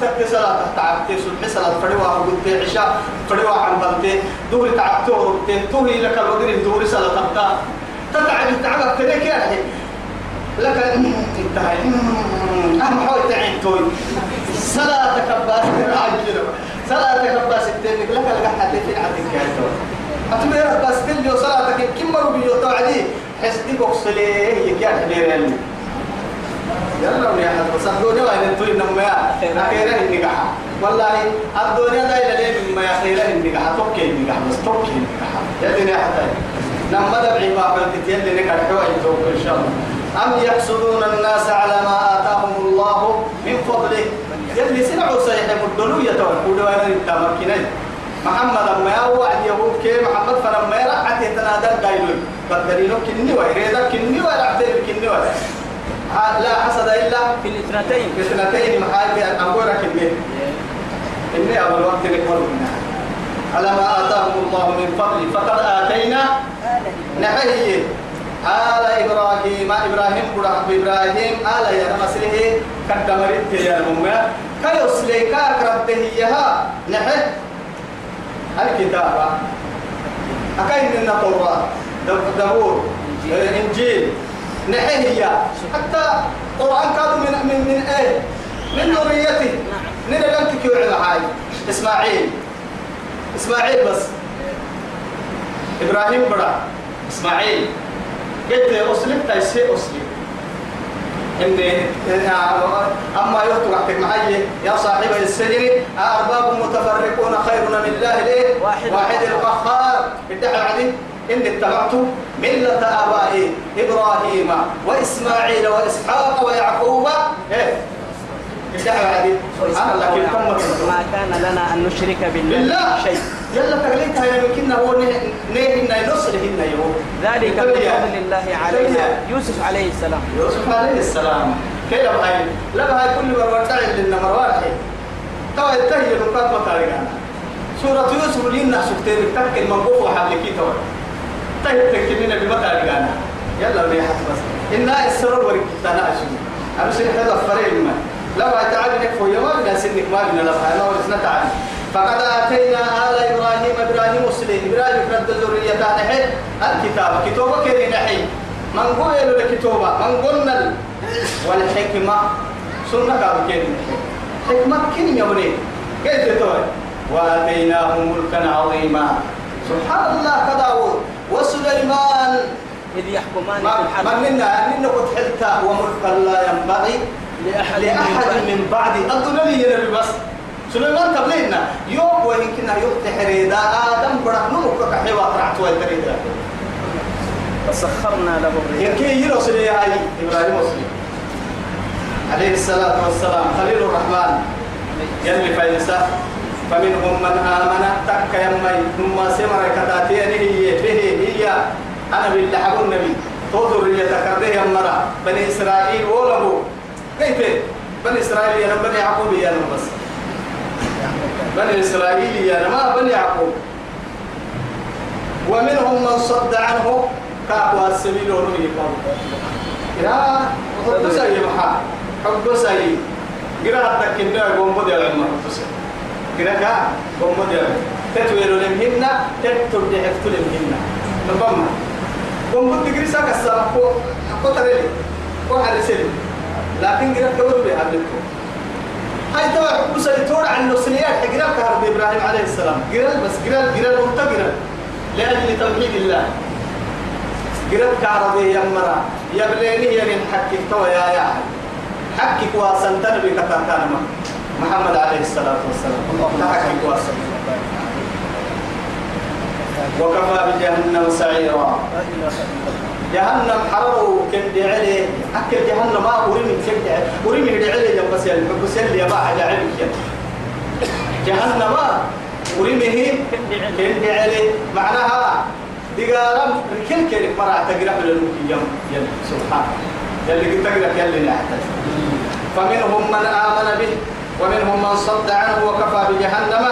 تك صلاة تعبت صبح صلاة فريوا قلت عشاء فريوا عن بلت دوري تعبته تنتهي لك الوقت دوري صلاة تبتا تتعب تعبك كذا كده لك انتهى. أهم حاول تعين توي. صلاة كباس راجل صلاة كباس التنك لك لك حتى في عندك كده أتمنى بس تلي صلاتك كم مرة بيجوا توعدي حسدي بوكسلي هي كده حبيبي يلا يا حد بس الدنيا وين انتو انما يا أخيرا النجاح والله الدنيا دا إلى ليه ما أخيرا النجاح توكي النجاح بس توكي النجاح يا دنيا حتى لما دبعي باب التتيل لك الحوائج توك إن شاء الله. أم يحسدون الناس على ما آتاهم الله من فضله؟ يلي سمعوا سيحب الدنيا توكل وأنا التمكنين محمد أما يوعد يهود كي محمد فلما يرعت يتنادى قايلون بدلينو كني ويريدا كني ويرعتين كني ويرعتين لا حسد إلا في الاثنتين. في اثنتين محال بأن أقول لك إني أول وقت نكبر منها. على ما آتاهم الله من فضل فقد آتينا. نحيه. آل إبراهيم إبراهيم قرأ إبراهيم آل يا مسله كدمرت يا أمة. كيسلي كاكرته يها نحه الكتابة. أكاين من التوراة دبور إنجيل. نحيه حتى القرآن كانوا من من من إيه من ذريته. من لم تكيو هاي إسماعيل. إسماعيل بس. إبراهيم برا. إسماعيل. قلت أسلم. تيسي أسلم. إن أما يخطو معي يا صاحب السجن أرباب متفرقون خير من الله ليه؟ واحد. واحد القهار. ادعى عليه إن اتبعت ملة آبائي إبراهيم وإسماعيل وإسحاق ويعقوب. إيه؟ ما كان لنا أن نشرك بالله شيء. يلا تغليتها يا يمكن هو نهينا نصلهن يوم. ذلك من فضل الله علينا. يوسف عليه السلام. يوسف عليه السلام. كيف هاي لا هاي كل مرة تعي لنا مرة توا يتهي لقات مطارقنا سورة يوسف لنا سكتين تك المنقوف وحبلكي توا تهي تكتبين بمطارقنا يلا ليه بس. إنا السرور وركتنا أشوف. أنا سنة هذا فريق ما. هاي تعالي نكفو يوم بنا سنك ما بنا لا هاي ما ورثنا تعالي فقد آتينا آل إبراهيم إبراهيم مسلم. إبراهيم رد ذرية نحي الكتاب. كتابة كذي نحي من قول الكتابة من قلنا والحكمة. سنة كذي نحي حكمة كن يبني كيف تقول وآتيناهم ملكا عظيما. سبحان الله كداود وسليمان. إذ يحكمان في ما الحرب منا أننا قد حلتا وملكا لا ينبغي لأحد من لأحد. من بعد. أدنى لي بس. سليمان قبلنا يوم ويمكن يوم تحريدا آدم برا نمك كحيوة رعت والتريدا وسخرنا له الريح يمكن يرسل يا هاي إبراهيم مسلم عليه الصلاة والسلام. خليل الرحمن. يلي فايسا فمنهم من آمن تك يمي ثم سمر كتاتين هي به هي. أنا بالله النبي. تودر يتكرده يمرا. بني إسرائيل ولبو كيف؟ بني إسرائيل يا بني يعقوب يا بس. بني إسرائيل يا ما بني يعقوب. ومنهم من صد عنه. كاكوا السبيل ونهي يا حب سي محا حب سي قراءة تكنا قوم بدي على المرة قراءة قوم على تتويل لمهن تتبدي حفتو لمهن. نبما. قوم بدي قريسا كسا. كو كو تريلي. كو حرسيلي لكن قراءة دور بها لكم هاي توا حب سي تورع عن نفسيات قراءة كهرب إبراهيم عليه السلام. قراءة بس قراءة قراءة مرتقرة لأجل توحيد الله. قرب كعربي يا مرا. يا بليني يا من حكك تو يا يا حكك واسنتن بكتاكان محمد عليه الصلاة والسلام. حكك واسن وكفى بجهنم سعيرا. جهنم حرروا كن عليه أكل جهنم ما أريم كن أريم يدعي عليه يوم بس يعني بس اللي يباع على علمك جهنم أريمه كن عليه معناها دقارم كل كلمة مرة تقرأ للمكي يوم يلا سبحان يلي قلت تقرأ يلي نحتاج فمنهم من آمن به. ومنهم من صد عنه وكفى بجهنم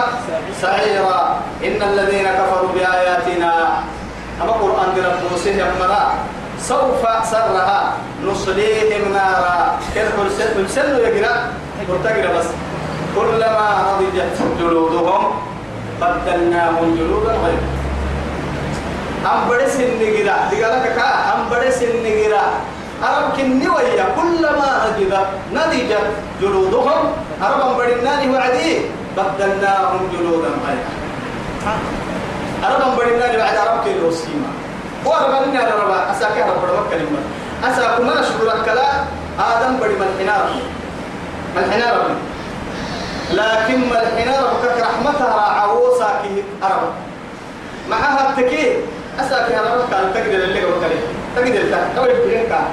سعيرا. إن الذين كفروا بآياتنا أما قرآن درب موسيه يمرا سوف سرها نصليهم نارا. كل حلسل يقرأ تقرأ بس. كل جلودهم بدلناهم جلودا غيرها أم بدس النجرة دقالك كا أم بدس النجرة أرب كني ويا كلما نجدت نضجت جلودهم. أرب بدناني وعدي بدلناهم جلودا غيرها أرب بدناني بعد أرب كيلو سيما. وأرب بدناني أرب أساكي أرب بدناني كلمة. أساكو من أشكرك كلا آدم بدي من حنار من حنار لكن من حنار بكك رحمتها راعوسا كي أرب. معها التكي أساك يا رب كان تقدر اللي لي تقدر تقدر تقدر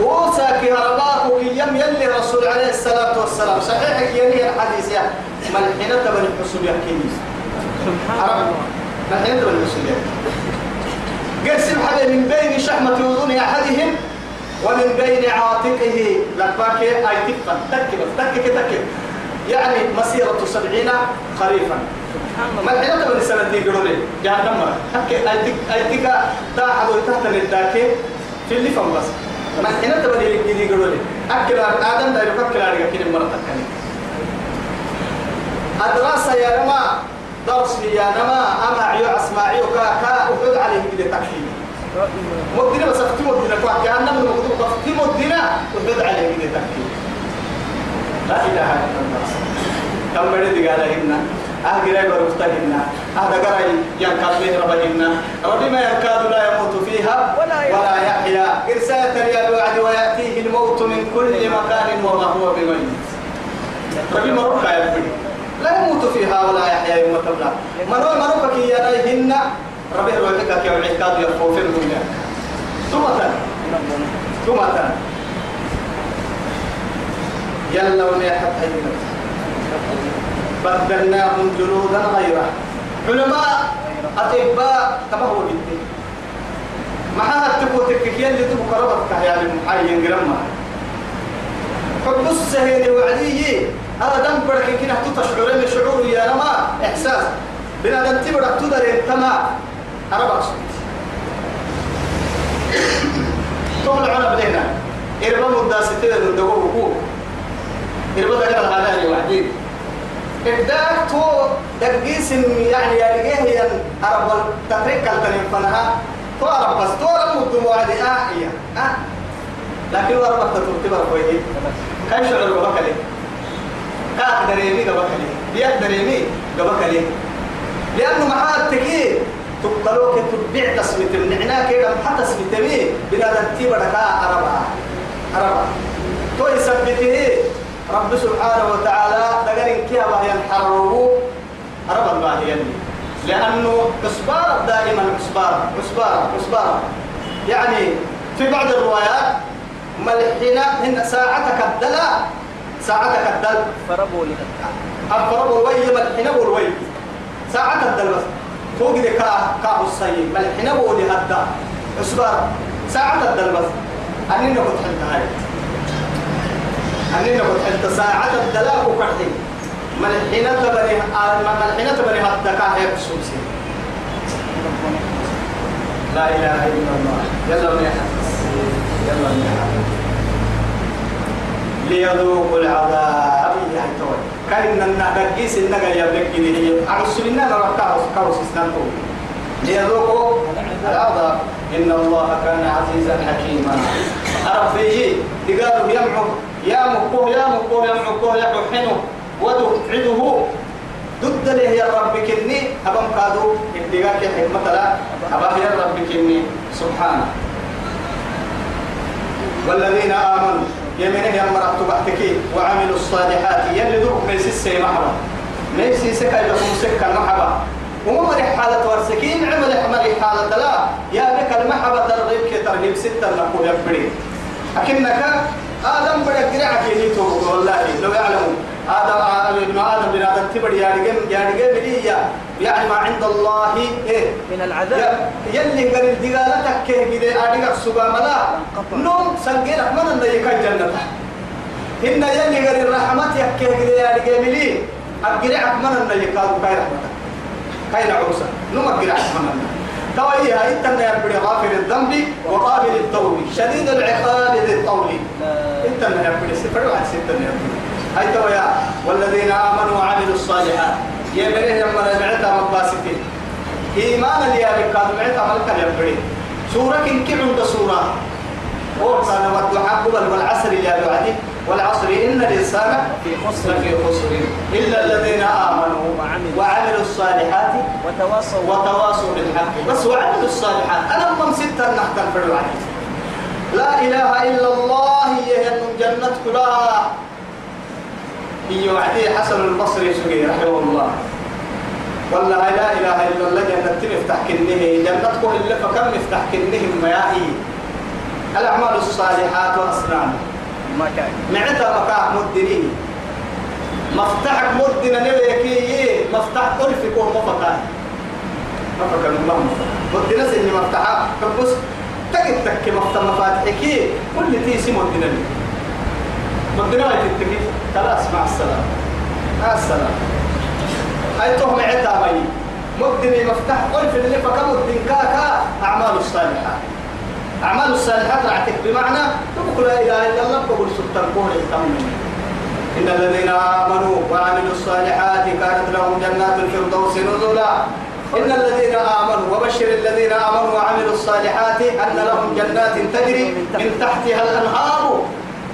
وساك يا رب وكي يم يلي رسول عليه الصلاة والسلام. صحيح يلي الحديث يا ملحنة بن الحسن يا كيس سبحان الله. ملحنة بن الحسن يا قسم حدا من بين شحمة أذن أحدهم ومن بين عاتقه. لباك أي تكفن تكف تكك تكف يعني مسيرة سبعين خريفا. تبغى نسأل دي قولوا لي جهنم مرة هكى أيتك أيتك تا حدو تحت الداك في اللي فهم بس. ما الحين تبغى لي دي قولوا لي أكل آدم ده يفكر على كل مرة تكني الدراسة يا نما درس يا نما أما عيو أسماعي وكا كا وحد عليه كده تكفي مدينة بس أختي مدينة كوا جهنم المكتوب أختي مدينة وحد عليه كده تكفي لا إله إلا الله. كم بدي قال أهجر برفتهن هذا قرأي ينكاد به ربهن ربي ما يكاد لا يموت فيها ولا يحيا. إرسالة ريال الوعد ويأتيه الموت من كل مكان وما هو بميت. ربي يا ابني لا يموت فيها ولا يحيا يوم تبلى. منو منوك كي يرايهن ربي روحك كي يعكاد يرفو في الدنيا ثم تن ثم تن يلا ونيحت أيضا بدلناهم جلودا غيره. علماء أطباء كما هو بالدين ما هذا تبو تككيان اللي تبو قربك يا المحاين جرما حب السهيل وعدي هذا دم برك كنا تشعر من شعور يا نما إحساس. بنا دم تبرك تدر تما. أربع صوت طول عنا بدينا إربا مداستين الدقوق وقوق. إربا دقنا الغالي وعدين إبداك تو دقيس يعني يا رجيه هي أرب تفريق كالتنين فنها. تو أرب بس. تو أرب مدو وعدي آه هي آه. لكن أرب تترتب كويه كان شعر بكلي كاك دريمي قبكلي بيك دريمي قبكلي لأنه معاه التكير تقلوك تبيع تسميت. النعناك حتى تسميت مي بلا تنتيب ركا أربعة. أربعة. تو يثبته رب سبحانه وتعالى دقرين كيها وهي الحرروه أربع الله يلي لأنه عصبار دائما عصبار عصبار عصبار يعني في بعض الروايات ملحنا هن ساعتك الدلا ساعتك الدل فربوا لها أفرب الوي ملحنا والوي ساعة الدل بس. فوق دي كا كا الصيب ملحنا والي هدا عصبار ساعة الدل بس. أني نقول حتى هاي. أني نقول حتى ساعة الدلاء وكحتي ملحنا تبني ملحنا تبني هدا كا هي بسوسي. لا إله إلا الله. يلا منيح يلا منيح ليذوقوا العذاب يا توي كأن النهجيس النجا يبلك هي أرسلنا نركعه كاوس استنتو ليذوقوا العذاب. إن الله كان عزيزا حكيما. أرفيه تقالوا يمعو يا مكوه يا مكوه يا مكوه يا حنو. ودعده ضد له يا رب كني. أبم كادو ابتغاء حكمة لا. أبا يا رب كني. سبحانه والذين آمنوا. يمنه يا مرأة بعتك وعملوا الصالحات. يلي دوك ميسي السي محبا ميسي سكا يكون سكا محبا ومر حالة ورسكين. عمل حمر حالة لا. يا بك المحبة ترغيب كي ترغيب ستة نقول يبري لكنك آدم بدأ قرعك ينيتو والله لو يعلمون آدم ابن آدم بن آدم تبر يا رجال يا رجال يعني ما عند الله إيه من العذاب۔ يلي قال الدقالتك كيه كده أديك السبا ملا۔ نوم سنجير من أن يكاي جنة إن يلي قال الرحمة يكيه كده يا رجال بلي أقرعك من أن يكاي كاي رحمتك كاي نعوسا نوم أقرعك من أن توي هاي إنت يا بدي غافر الذنب وقابل التوب شديد العقاب ذي الطول لا انت من يبدي سفر واحد ستة من يبدي هاي تويا والذين آمنوا وعملوا الصالحات. يا بنيه يا من معتا مباسكي إيمان اللي يا بكاد معتا ملك يبري سورة إنك عند سورة. وكان والضحى قبل والعصر يا بعدي والعصر إن الإنسان في خسر لفي خسر. إلا الذين آمنوا وعملوا. الصالحات وتواصوا. وتواصوا بالحق. بس وعملوا الصالحات. أنا من ستة نحت الفرع لا إله إلا الله هي أن جنة كلها. هي وعدي حسن البصري سقي رحمه الله. والله لا إله إلا الله جنة مفتح كنه. جنة كل اللي فكم مفتح كنهم ميائي الأعمال الصالحات وأسنان ما كان معتا مكاح مدني مفتاحك مدنا نبيكي مفتاح قلفك ومفتاح ما فكر الله مدنا سني مفتاحا كبس تكت تك مفتاح مفاتحك كل تي سي مدنا لي مدنا ما تتكي خلاص مع السلامة. مع السلامة. هاي تهم عتا مي مدني مفتاح قلف اللي فكم الدين كاكا أعمال الصالحات أعمال الصالحات رعتك بمعنى تقول لا إله إلا الله بقول سلطان التمنى إن الذين آمنوا وعملوا الصالحات كانت لهم جنات الفردوس نزلا. إن الذين آمنوا وبشر الذين آمنوا وعملوا الصالحات أن لهم جنات تجري من تحتها الأنهار.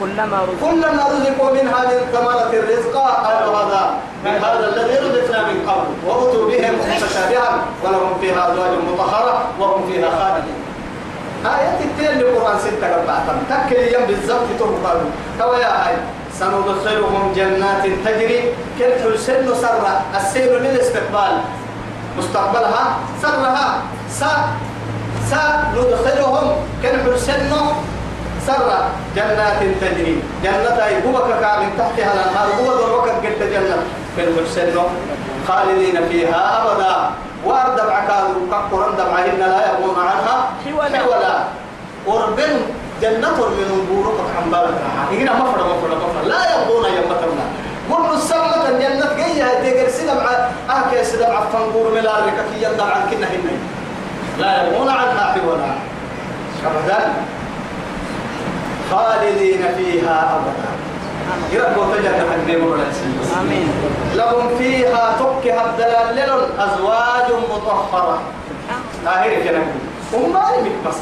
كلما رزقوا. كلما رزقوا منها من ثمرة الرزق قالوا هذا من هذا الذي رزقنا من قبل. وأتوا به متشابها ولهم فيها أزواج مطهرة وهم فيها خالدون. آيات التين القرآن ستة قبعتم تكل يم بالزبط تهبل تو يا هاي سندخلهم جنات تجري. كيف السن سرة. السير للاستقبال مستقبلها سرها. س سندخلهم كيف السن سرة. جنات تجري. جنة يقوبك من تحتها الأنهار. هو دروك قد جنة. كيف السن خالدين فيها أبدا. وارد بعكاد كقرن دمعهن لا يبغون عنها حولا. وربن جنة من بورك عن بالك هنا مفر مفر مفر لا يبغون يمتنا قل السمة الجنة جاية تقر سيدم أهك سيدم عفن قور ملارك كي يندم عن كنا هنا لا يبغون عنها حولا أبدا خالدين فيها أبدا يربو حقين ولا آمين. لهم فيها تكها الدلال أزواج مطهرة. آخر كلام وما يمك بس.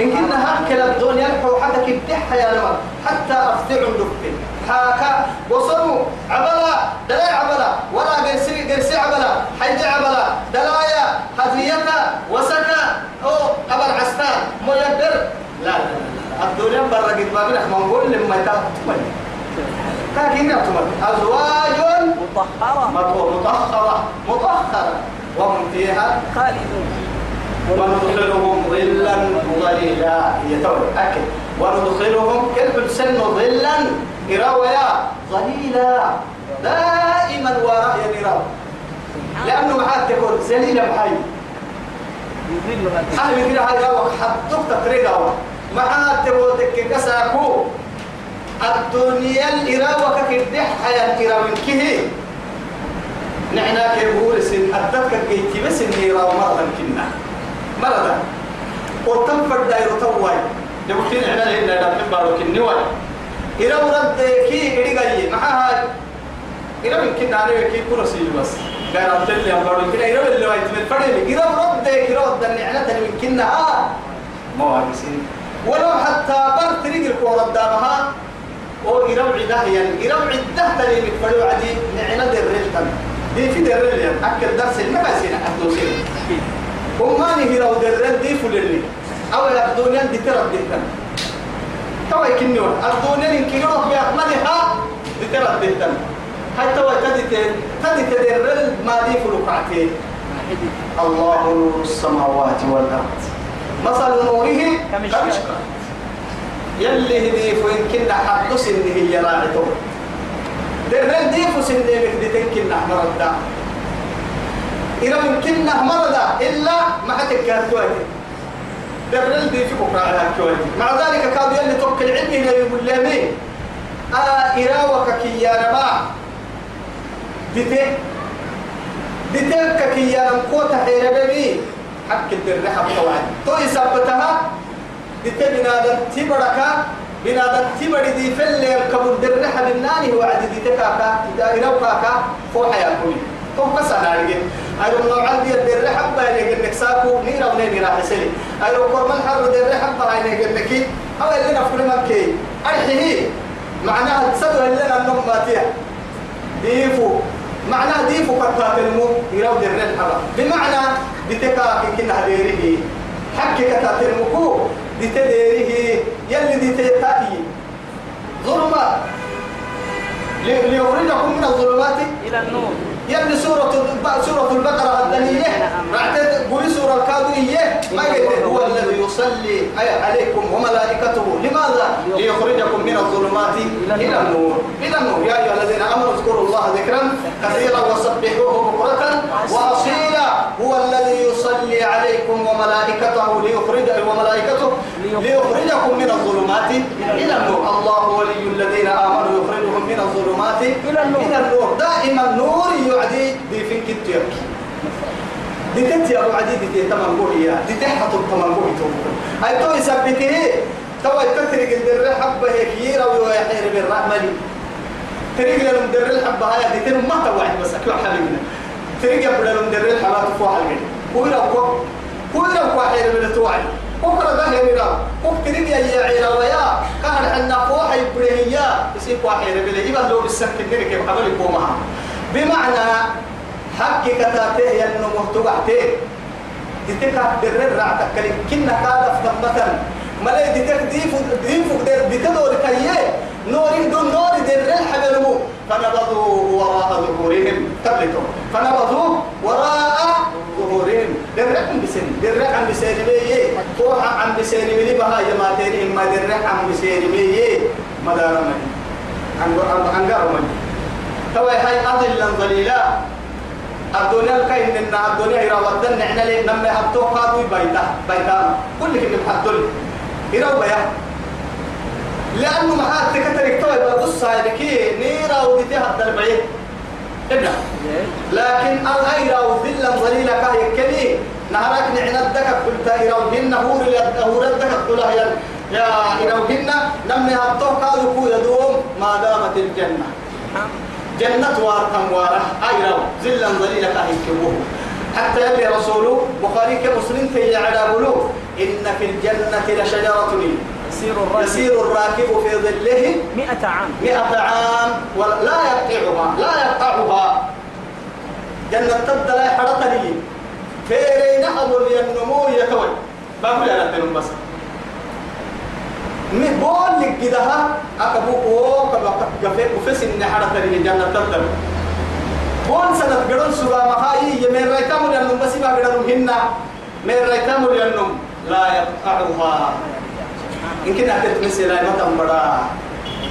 إن كنا هاكل الدنيا حتى كبتحها يا لمر حتى أفتعوا دكتي حاكا وصلوا عبلا. دلاء عبلا. ولا قرسي قرسي عبلا. حيج عبلا. دلايا. هديتا وسكا أو قبل عستان ميدر. لا لا لا الدنيا برا قد ما بنح منقول لما يتاكل لكن يعتمد أزواج مطهرة. مطهرة. مطهرة. مطهرة. وهم فيها خالدون. وندخلهم ظلا ظليلا. يتوي أكل. وندخلهم كلب سن ظلا. إراويا ظليلا دائما وراء يراو لأنه معاه تقول زليلا بحي. يذل هذا. أهل كده هاي راوك حدوك تقريقا معاه تقول تك كساكو. الدنيا الإراوة كدح حياة إراوين كيه؟ نحنا كيقول سن أدتك كيتي بس إراوة مرة كنا. مرة وتم فردا يرتوي إحنا لنا نبي بارو كني واي. إراوة رد كي إدي جاي معها إراوة يمكن أنا كي كنا سيل بس. أنت اللي أم بارو كنا. إراوة اللي وايت من فرد إراوة رد إراوة دن إحنا تني كنا. آه. ما وارسين ولو حتى بر تريق الكورة دامها أو إرم عده يعني إرم عده تلي مكفلو عدي نعنا در ريلتن دي في در ريل يعني أكل درس ما بسينا أدوسين وما نهي لو در ريل دي فلني. أو الدنيا دي ترى ديتن توا يكنيو الدنيا يمكن يروح بأكملها دي ترى ديتن حتى وتدي تدي تدر ريل ما دي فلو قعتين الله نور السماوات والأرض. مثل نوره كمشكاة. يلي هدي فين كنا حدث إن هي راعته. درن دي فسن دي مكدتين كنا مردا إذا ممكن مردا إلا ما حتكاد كويتي درن دي في بكرة على كويتي مع ذلك كاد يلي توكل علمي لا يقول لي مين؟ آه إراوك كي يا ربا ديتي ديتك كي يا رمكوتا حيربي حق الدر حق توعد تو يثبتها ديتي بنادم تبركا بنادم تبري دي فل كبر درح بالناني وعد دي تكاكا إذا كاكا فو حياة كوي هو بس أنا أرجع أيرو نوع عندي الدرح حبة اللي قلنا ساكو نيرا ونيرا راح يسلي أيرو كورمان حر الدرح حبة اللي كي أو اللي نفكر ما كي. أرحيه معناها تصدق اللي أنا النوم باتيا ديفو. معناها ديفو كتات المو يراو درح حبة بمعنى بتكاكي كنا هديره حكي كتات المكو دتديره يلي دتتاتي ظلمات ليخرجكم من الظلمات. إلى النور. يلي سورة سورة البقرة الدنية رعتت قولي سورة الكادوية ما قلت. هو الذي يصلي عليكم وملائكته. لماذا؟ ليخرجكم من الظلمات. إلى النور. إلى النور. يا أيها الذين آمنوا اذكروا الله ذكرا كثيرا وسبحوه بكرة وأصيلا. الذي يصلي عليكم وملائكته ليخرج وملائكته ليخرجكم من الظلمات إلى النور. الله ولي الذين آمنوا يخرجهم من الظلمات إلى النور. إلى النور. دائما نور يعدي دي فين كنت يبكي دي تنتي أبو عدي دي تمام بوهيا دي تحت تمام بوهي هاي تو يثبته تو يتترك الدر حبة هيك يرى ويحير بالرحمة تريق لهم در الحبة هاي دي تنم ما توعد بس أكيو حبيبنا. تريق يبدا لهم در الحبة تفوح الجن كويرا كو كويرا كو حير من توعد بكرة ده كوك تريق يا يا عيرا ويا كهر حنا فوح يبرهيا يصير كو حير بلا يبقى لو بالسكن كده كيف عمل يقومها بمعنى حق كتاته ينو مهتوعته دتك در رعتك. كلي كنا كاد فتمتن ملاي دتك ديفو ديفو در دتدور كيه نوري ظهورهم تبلتوا فنبذوا وراء ظهورهم. در عم بسن در عم بسن بيه فوح عم بسن بيه بها جماعتين ما در عم بسن بيه مدار من أنقر أنقر من توي هاي أضلا ظليلا. الدنيا الكاين إن الدنيا إذا ودنا إحنا ليه نمي هبتو قادو بيتا. بيتا. كل كلمة حدل إذا بيا لأنه ما حد تكترك توي بقص هاي لكي نيرا ودتي هبت ابنا لكن الغير وذلا ظليلا كاي كلي نهارك نعنا الدكك قلت إذا وهن هور هور الدكك قلها يا يا إذا وهن نمي هبتو قادو كو يدوم ما دامت الجنة. جنة وارتم واره أيرو زلا ظليلا كهيكبوه حتى يلي رسوله بخاري كمسلم في على بلوغ إن في الجنة لشجرة يسير الرجل يسير الراكب في ظله مئة عام. مئة عام ولا يقطعها لا يقطعها جنة تبدأ لا حرطني فيرين أبو النمو يتوي بقول أنا تنم بس من بول لك كده أكبو أو كبا كفي كفيس إن حرطني جنة تبدأ. بول سنة قرن سبا مهاي. يمين ريتامو لأنهم بس ما قرنهم هنا. من ريتامو لأنهم لا يقطعها يمكن مثلا ما تنبرا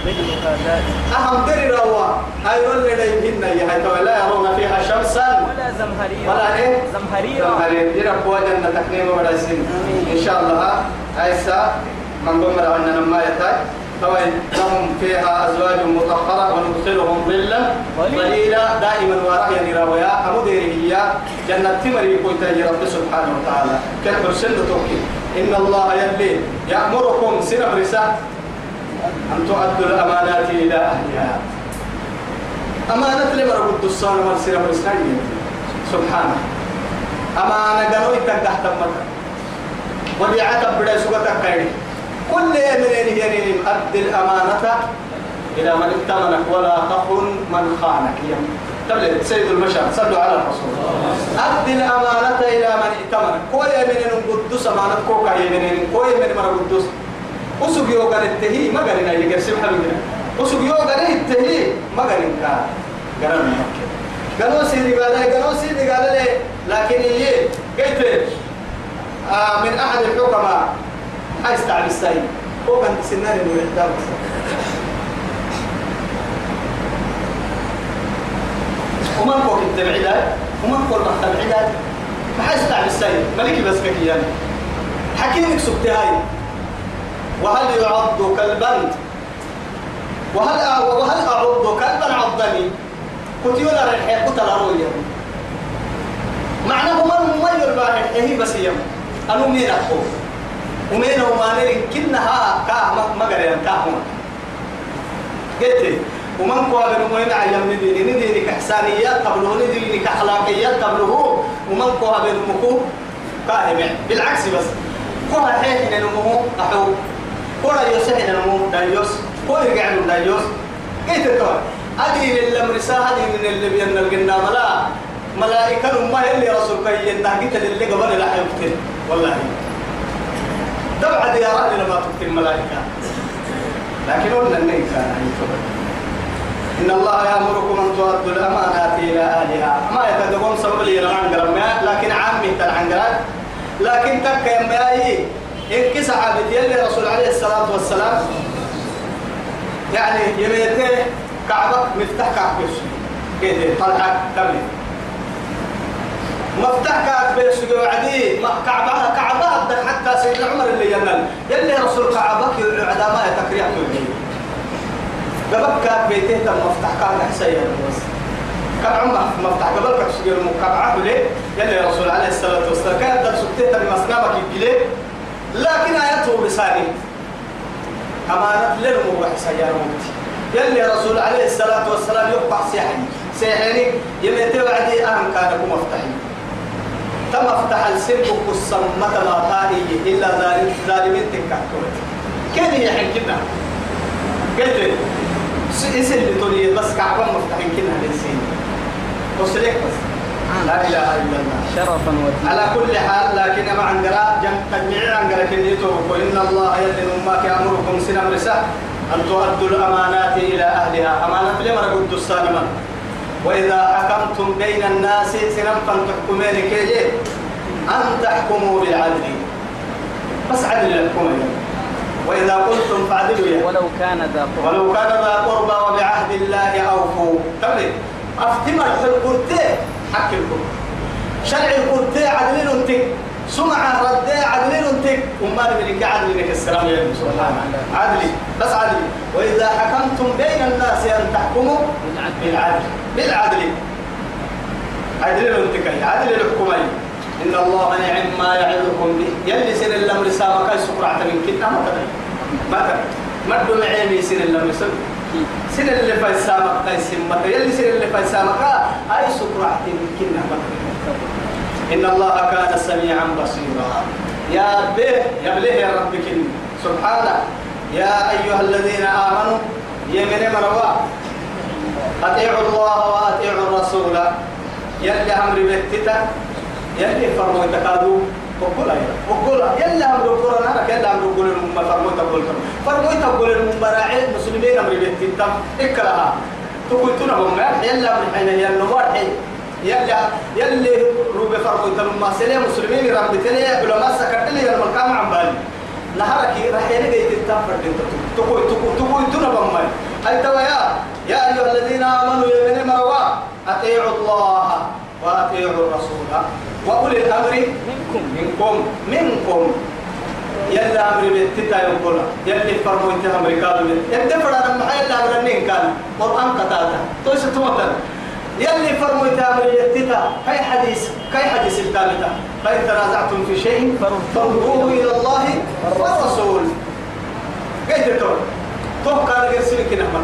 مثلها ذات أهم تري روا. هاي رول لنا يمكن يا هاي لا يرون فيها شمسا. ولا زمهريرا ولا إيه؟ زمهريرا زمهرير يربوا جنة تكنيم ولا سن إن شاء الله. هايسا من قمر أن نما طبعا لهم فيها أزواج مطهرة وندخلهم ظلا. ظليلا دائما وراء يعني روايا أمدير هي جنة تمري كويتا يا رب سبحانه وتعالى. كتب سنة توكي إن الله يلي يأمركم سنة رسالة. أن تؤدوا الأمانات إلى أهلها. أمانة لما ربط الصانع والسيرة والإسلام سبحانه. أمانة قالوا تحت أمتك وديعة بدا سوقتك كايني كل من يعني أدي الأمانة إلى من ائتمنك ولا تخن من خانك. يا تبلغ سيد البشر صلوا على الرسول. أدي الأمانة إلى من ائتمنك كوي من قدوس أمانة كوكا يمنين كوي من من قدوس أسوق يوغان التهي ما قالنا يقرسم حبيبنا أسوق يوغان التهي ما قالنا قالنا قالوا سيدي قال لي قالوا سيدي قال لي لكن إيه؟ قلت آه من أحد الحكماء. هاي استعب السيد هو كان سنان من الإحدام ومن فوق التبعيدات ومن فوق التبعيدات. ما حي استعب السيد ملكي بس كي يعني. حكيمك سبتي هاي وهل يعض كالبند وهل وهل أعض كلبا عضني؟ كنت يولا رحية قتل أرويا معناه من ما يربع الحيه بس يم. أنو مين أخو ومين وما نرين كنها كا ما قريان كاهم قلت ومن قوى بن وين علم نديني نديني كإحسانيات قبله نديني كأخلاقيات قبله ومن قوى بن مكو؟ كاهم بالعكس بس. قوى حين نمو أحو. قوى يسهل نمو دايوس. قوى يرجع دايوس. قلت التوى أدين الأمر ساهل من اللي بينا القنا ملا ملائكة ما اللي رسولك ينتهجت اللي قبل لا يقتل والله. دبع ديارات لما تقتل الملائكة لكن قلنا النبي كان إن الله يأمركم أن تؤدوا الأمانات إلى أهلها. ما يتدقون سبب لي العنقر لكن عامي العنقر لكن تك يا إن كسع عبد يلي رسول عليه الصلاة والسلام. يعني يميته كعبك مفتاح كعبك كده طلعك تبلي مفتاح كعبك وعدي ما كعبها كعبها حتى سيدنا عمر اللي ينال. يلي رسول كعبك يعدى ما يتكريع كله قبل بيته تم مفتاح كان حسين بس كان عمر مفتاح. قبل كان سجل مكعبه ليه؟ يلي رسول عليه الصلاة والسلام كان در سكتة المسنامك يجلي لكن آياته بساني أمانة للمو وحسين يا رمتي يلي رسول عليه الصلاة والسلام يقطع سيحني سيحني يميتي وعدي أهم كان مفتاحين تم افتح السلك السمة ما طاري إلا ظالم ظالمين تكتورت كيف يحن كنا قلت اسم اللي بس كعبان مفتحين كنا للسين وصليك بس لا إله إلا الله شرفا ودين على كل حال لكن مع عنقرا جم تجميع عنقرا كنيتو وإن الله يدن أمك يأمركم سنة مرسة أن تؤدوا الأمانات إلى أهلها أمانة لما قد السالمة وإذا حكمتم بين الناس سنم فانتحكمين كيجي أن تحكموا بالعدل بس عدل الحكومة وإذا قلتم فاعدلوا يا ولو كان ذا قربى. ولو كان ذا قربى وبعهد الله أوفوا. تبلي أفتما القرتي حكمكم شرع القرتي عدلين انتك. سمعة ردي عدلين انتك. نبلك عدل لك السلام يا سبحانه عدلي. بس عدلي. وإذا حكمتم بين الناس أن تحكموا بالعدل. بالعدل. عدل انتك. عدل الحكومي إن الله نعم ما يعظكم به. يلي سن الأمر سامك سكرعة من كنا ما تبي. ما تبي. ما تدوم عيني سن الأمر سامك سن اللي في سامك كاي سمك يلي سن اللي سامك أي سكرعة من كنا ما إن الله كان سميعا بصيرا. يا به يا بليه يا ربك سبحانه. يا أيها الذين آمنوا يمن مروا. أطيعوا الله وأطيعوا الرسول. يلي أمر بيتتا يلي فرموا تكادو وقولا وقولا يلا أمر القرآن أنا كلا أمر قول المم فرموا تقول فرموا تقول المبراعي المسلمين أمر بيتتا اكرها. تقول تنا هم يلا أمر حين يلا واحد يلا يلي روبي فرموا تلما سلام مسلمين ربتني علماء سكت لي المكان عم بالي نهارك راح يلقى يتتفر تقول تقول تقول تنا بمن أي توا يا يا أيها الذين آمنوا يا بني مروا. أطيعوا الله. وأطيعوا الرسول. وأولي الأمر منكم. منكم. منكم. يلا أمر بيتتا يقول. يلي فرموا إنت أمريكا يلي فرنا محا يلا أمر النين كان قرآن قطاتا توش تومتن يلي فرموا إنت أمر بيتتا كي حديث؟ كي حديث الثالثة؟ فإن تنازعتم في شيء فردوه إلى الله والرسول. كيف تقول توقع لك نعمة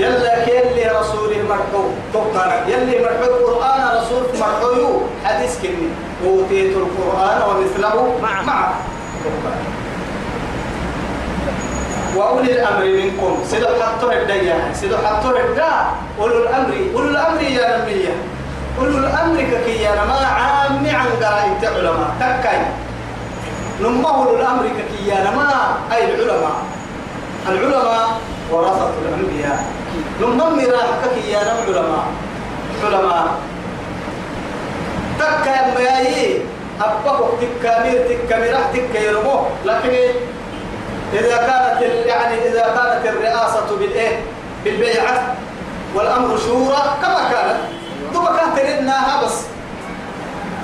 يلا كيلي رسوله مرحو توقع يلي مرحو القرآن رسول مرحو حديث كني أوتيت القرآن ومثله. معه. توقع. وأولي الأمر منكم. سيدو حطوا الدنيا سيدو حطوا الدا أولو الأمر. أولو الأمر يا نبي أولو الأمر ككيانا ما عام عن قرائد علماء. تكاي. نما أولو الأمر ككيانا ما أي العلماء. العلماء ورثة الأنبياء. نما مراح ككيانا علماء علماء تكا مياي أبقى تكامير تكامير تكامير لكن إذا كانت يعني إذا كانت الرئاسة بالإيه؟ بالبيعة والأمر شورى كما كانت. دوبا كانت لناها بس.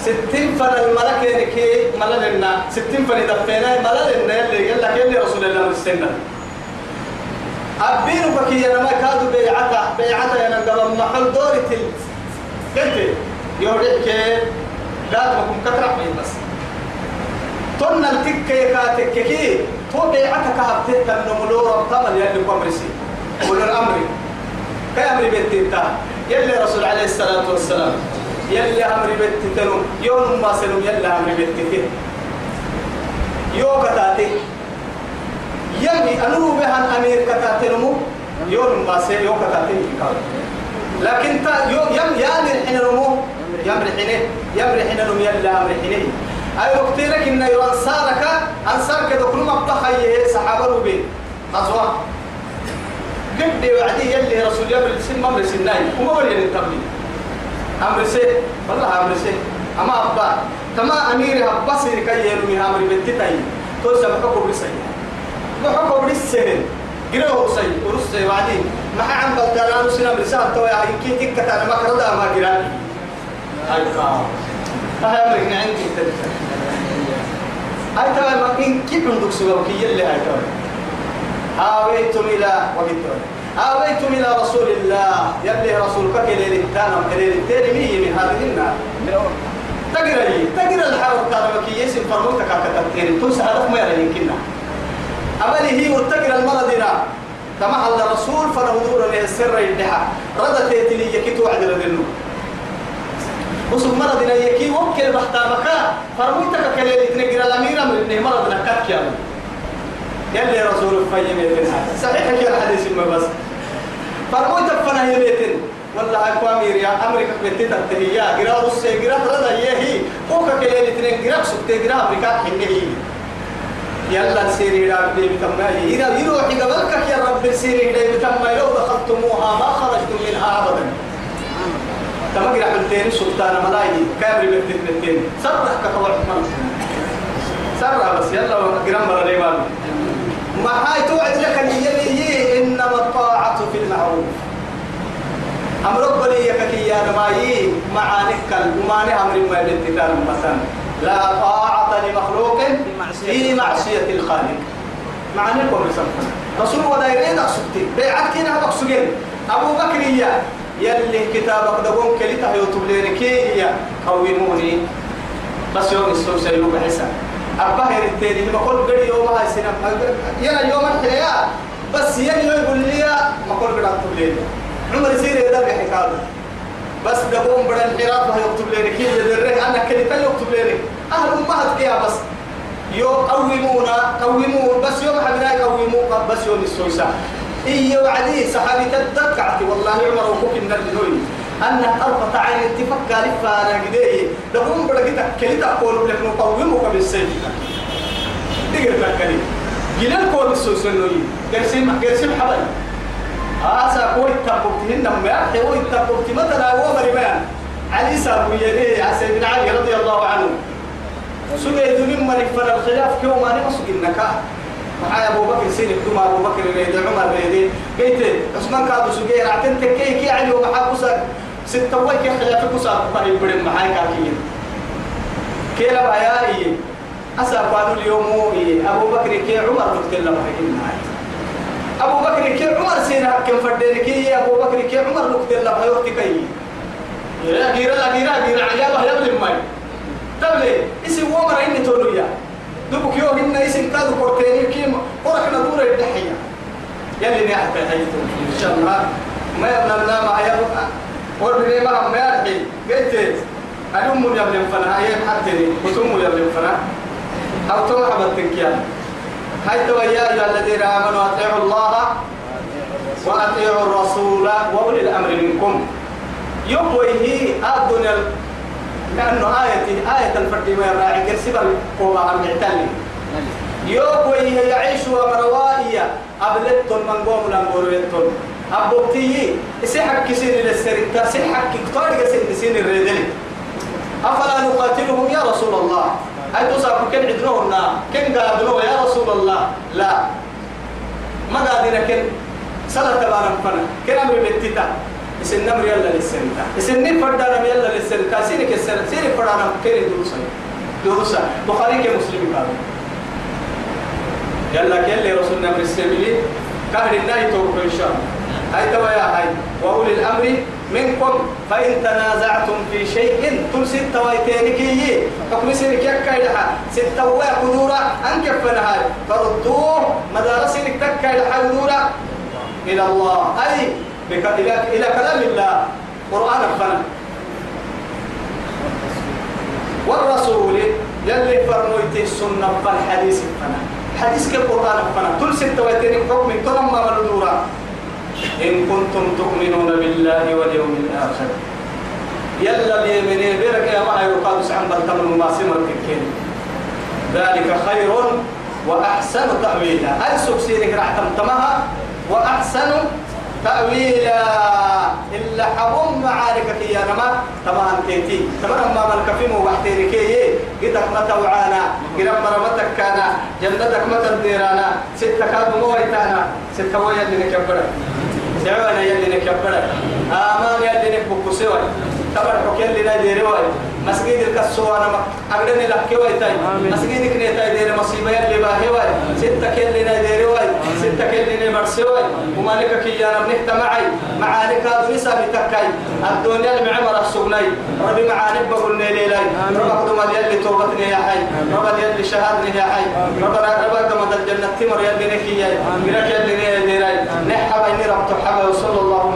ستين فن الملك ينكي مللنا. ستين فن دفينا مللنا يلي يلا يلي رسول الله السنة أبين بكي أنا ما كادوا بيعتا بيعتا أنا قبل محل دوري تل. قلت يوريك قال بكم كترح بس. تنا التكة كاتككي تو بيعتك هبتت النملو ربطمل يلي قمرسي قول الأمر كأمر بنتي يلي رسول عليه الصلاة والسلام. يلي أمر بنتي يوم ما سنم يلي أمر بنتي يو كتاتي. يلي أنو بها أمير كتاتي نمو يوم ما سنم يو كتاتي لكن تا يو يم يامر حين نمو يمر حين يمر حين نمو يلي أمر حين أي وقت لك إن أنصارك أنصارك دخلوا مبتخي صحابة ربي غزوة قد وعدي يلي رسول يمر سن ممر سناي وما ولي التبليغ أمر سي والله أمر سي أما أبا. كما أمير أبصر كي يلوي أمر بنتي توسع بحكم بسي بحكم بسي قرأه سي ورسي وعدي ما عم بلتان سنة رسالة تويا يمكن تكتا ما كردا ما قراني هاي هاي أمرك عندي تدفع هاي ترى ما إن كيف عندك سوى كي يلي هاي ترى آويتم إلى وقت آويتم إلى رسول الله. يلي رسولك كليل التانم كليل التاني مية من هذه النار تقرأ لي تقرأ الحرب كان مكي يسم فرموتك كتبتين تنسى هدف ما يرى يمكننا. هي وتقرأ المرضنا كما على الرسول فنهضور له السر يدحى ردت يتلي يكتو عدل ذنو وسم مرضنا يكي وكل محتامك فرموتك كليل تنقرأ الأمير أمر إنه مرضنا كتك يا يلي رسول فيم يتنها صحيح كي الحديث ما بس. فرموتك فنا يبيتن والله أكو أمير يا أمريكا بنتي تنتهي يا جرا روس جرا ردا يهي. كوكا كليل جرا سكت جرا أمريكا حنه يلا سيري لا بدي بتماي إذا يروح قبلك يا رب سيري لا بتماي لو دخلتموها ما خرجتم منها أبدا. تما جرا بنتين سلطان ملاي كامل بنتين بنتين سرح كتوع سرح بس. يلا جرا مرة ليمان ما هاي توعد لك اليمي إنما الطاعة في المعروف. أمرك بلي يككي يا نمايي. معانك وماني أمر ما الانتقال مثلا لا طاعة لمخلوق في معصية الخالق. معنى قول رسول ودايرين أقصدتي بيعت كنا بقصدين أبو بكر يا. يلي كتابك دقون كليته يوتب ليركي يا. قوموني بس يوم السوسة يوم حسن أبهر التاني ما قول قد يوم هاي سنة. يلا يوم الحياة. بس يلي يقول لي ما قول قد لي عمر يصير يدرك حكاية بس دقوم بڑا الحراف هاي يكتب لي كيف يدرك أنا كلمة يكتب لي أهل أمهات كيا بس. يو قومونا قومون بس يوم حبنا يقوموا بس يوم السوسة إيه وعدي صحابي تدقعتي. والله عمر وكوك النرد أن أربط عين اتفق لفا أنا قديه. بڑا كده كلمة أقول لك نقومك بالسيد دقر تكلي جلال كول السوسة نوي. قرسيم قرسيم حبل آسا كوي تبقتهن ما يحيى كوي تبقت مثلا هو مريمان علي سابو يديه عسى بن علي رضي الله عنه. سجد من ملك فلا الخلاف. كيوم ما نمسك النكاح معايا أبو بكر سيدي كما أبو بكر ريد عمر ريد قلت عثمان كادو أسا قالوا اليوم أبو بكر كي عمر قلت له معايا أبو بكر كي عمر سينا كم فردين كي أبو بكر كي عمر قلت له هيوتي كي. يا غير لا غير غير عيابه يبلي ماي. تبلي اسي ومر إني تولويا دوبك يوم إن اسم كادو كورتيني كيم ورحنا دورة الدحية. يلي نحت حيثم إن شاء الله. ما يبنى ما يبقى وربني ما ما يرحي قلت أدوم يبلي فنا. هي حتني وتم يبلي فنا. أو تو حبتك يا تو يا أيها الذين آمنوا أطيعوا الله وأطيعوا الرسول وأولي الأمر منكم. يقوي هي الدنيا لأنه آية آية الفرد ما يراعي كرسبا قوة عن معتلي يوكوي هي يعيش ومروائية أبلتون من قوم لنقرويتون أبوكتي إسحك كسين للسرطة سحك كتار كسين لسين الرجل أفلا نقاتلهم يا رسول الله؟ هاي تصاب كن عدنوهنا كن قادنوه يا رسول الله؟ لا. ما قادنا كن؟ سنة تبارك فنا. كن أمر بنتتا إسن نمر يلا للسنتا. إسن نفردانا يلا للسنتا. سينك السنة. سينك فردانا كيري دروسا. دروسا. بخاري كمسلم قالوا يلا كيلي رسول نمر السبيلي كهر الناي توقف إن شاء الله. هاي توا يا هاي. وأولي الأمر منكم فإن تنازعتم في شيء تل ستة ويتينكي حكم سيرك يكايلها ستة ويقدورا أنكف نهاي فردوه مدارسينك تكايلها ودورا إلى الله. أي إلى إلى كلام الله. قرآن فنا والرسول يلي فرنويتي السنة فالحديث فنا حديث كالقرآن فنا تل ستة ويتينك حكم تلما ملدورا إن كنتم تؤمنون بالله واليوم الآخر. يلا بيمني برك يا ما يقال سعن بلتم ما سمر ذلك خير وأحسن تأويلا. أي سبسينك راح تمتمها؟ وأحسن تأويلا. إلا حبم معارك يا نما. تمام تيتي تمام ما ملك في كي قدك ما توعانا قدك مرمتك كان جنتك ما تديرانا ستة كاد مويتانا ستة ويا اللي نكبرك. سعوانا يلي نكبرك. آمان يلي نكبك سوى. تبر حكي اللي ناديري واي. مسجد الكسو أنا أقدر لك واي تاي. مسجد كني تاي دير مصيبة اللي باهي واي. ستة كي ناديري واي. ستة كي مرسي واي. ومالك كي أنا بنحت معي. معانك هذا نسا بتكاي. الدنيا المعمر السجني ربي معانك بقول لي لي رب أقدم يلي توبتني يا حي. رب يلي شهادني يا حي. رب رب أقدم الجنة تمر يلي نكي يا ميرك يلي ناديري نحب إني رب تحب وصلى اللهم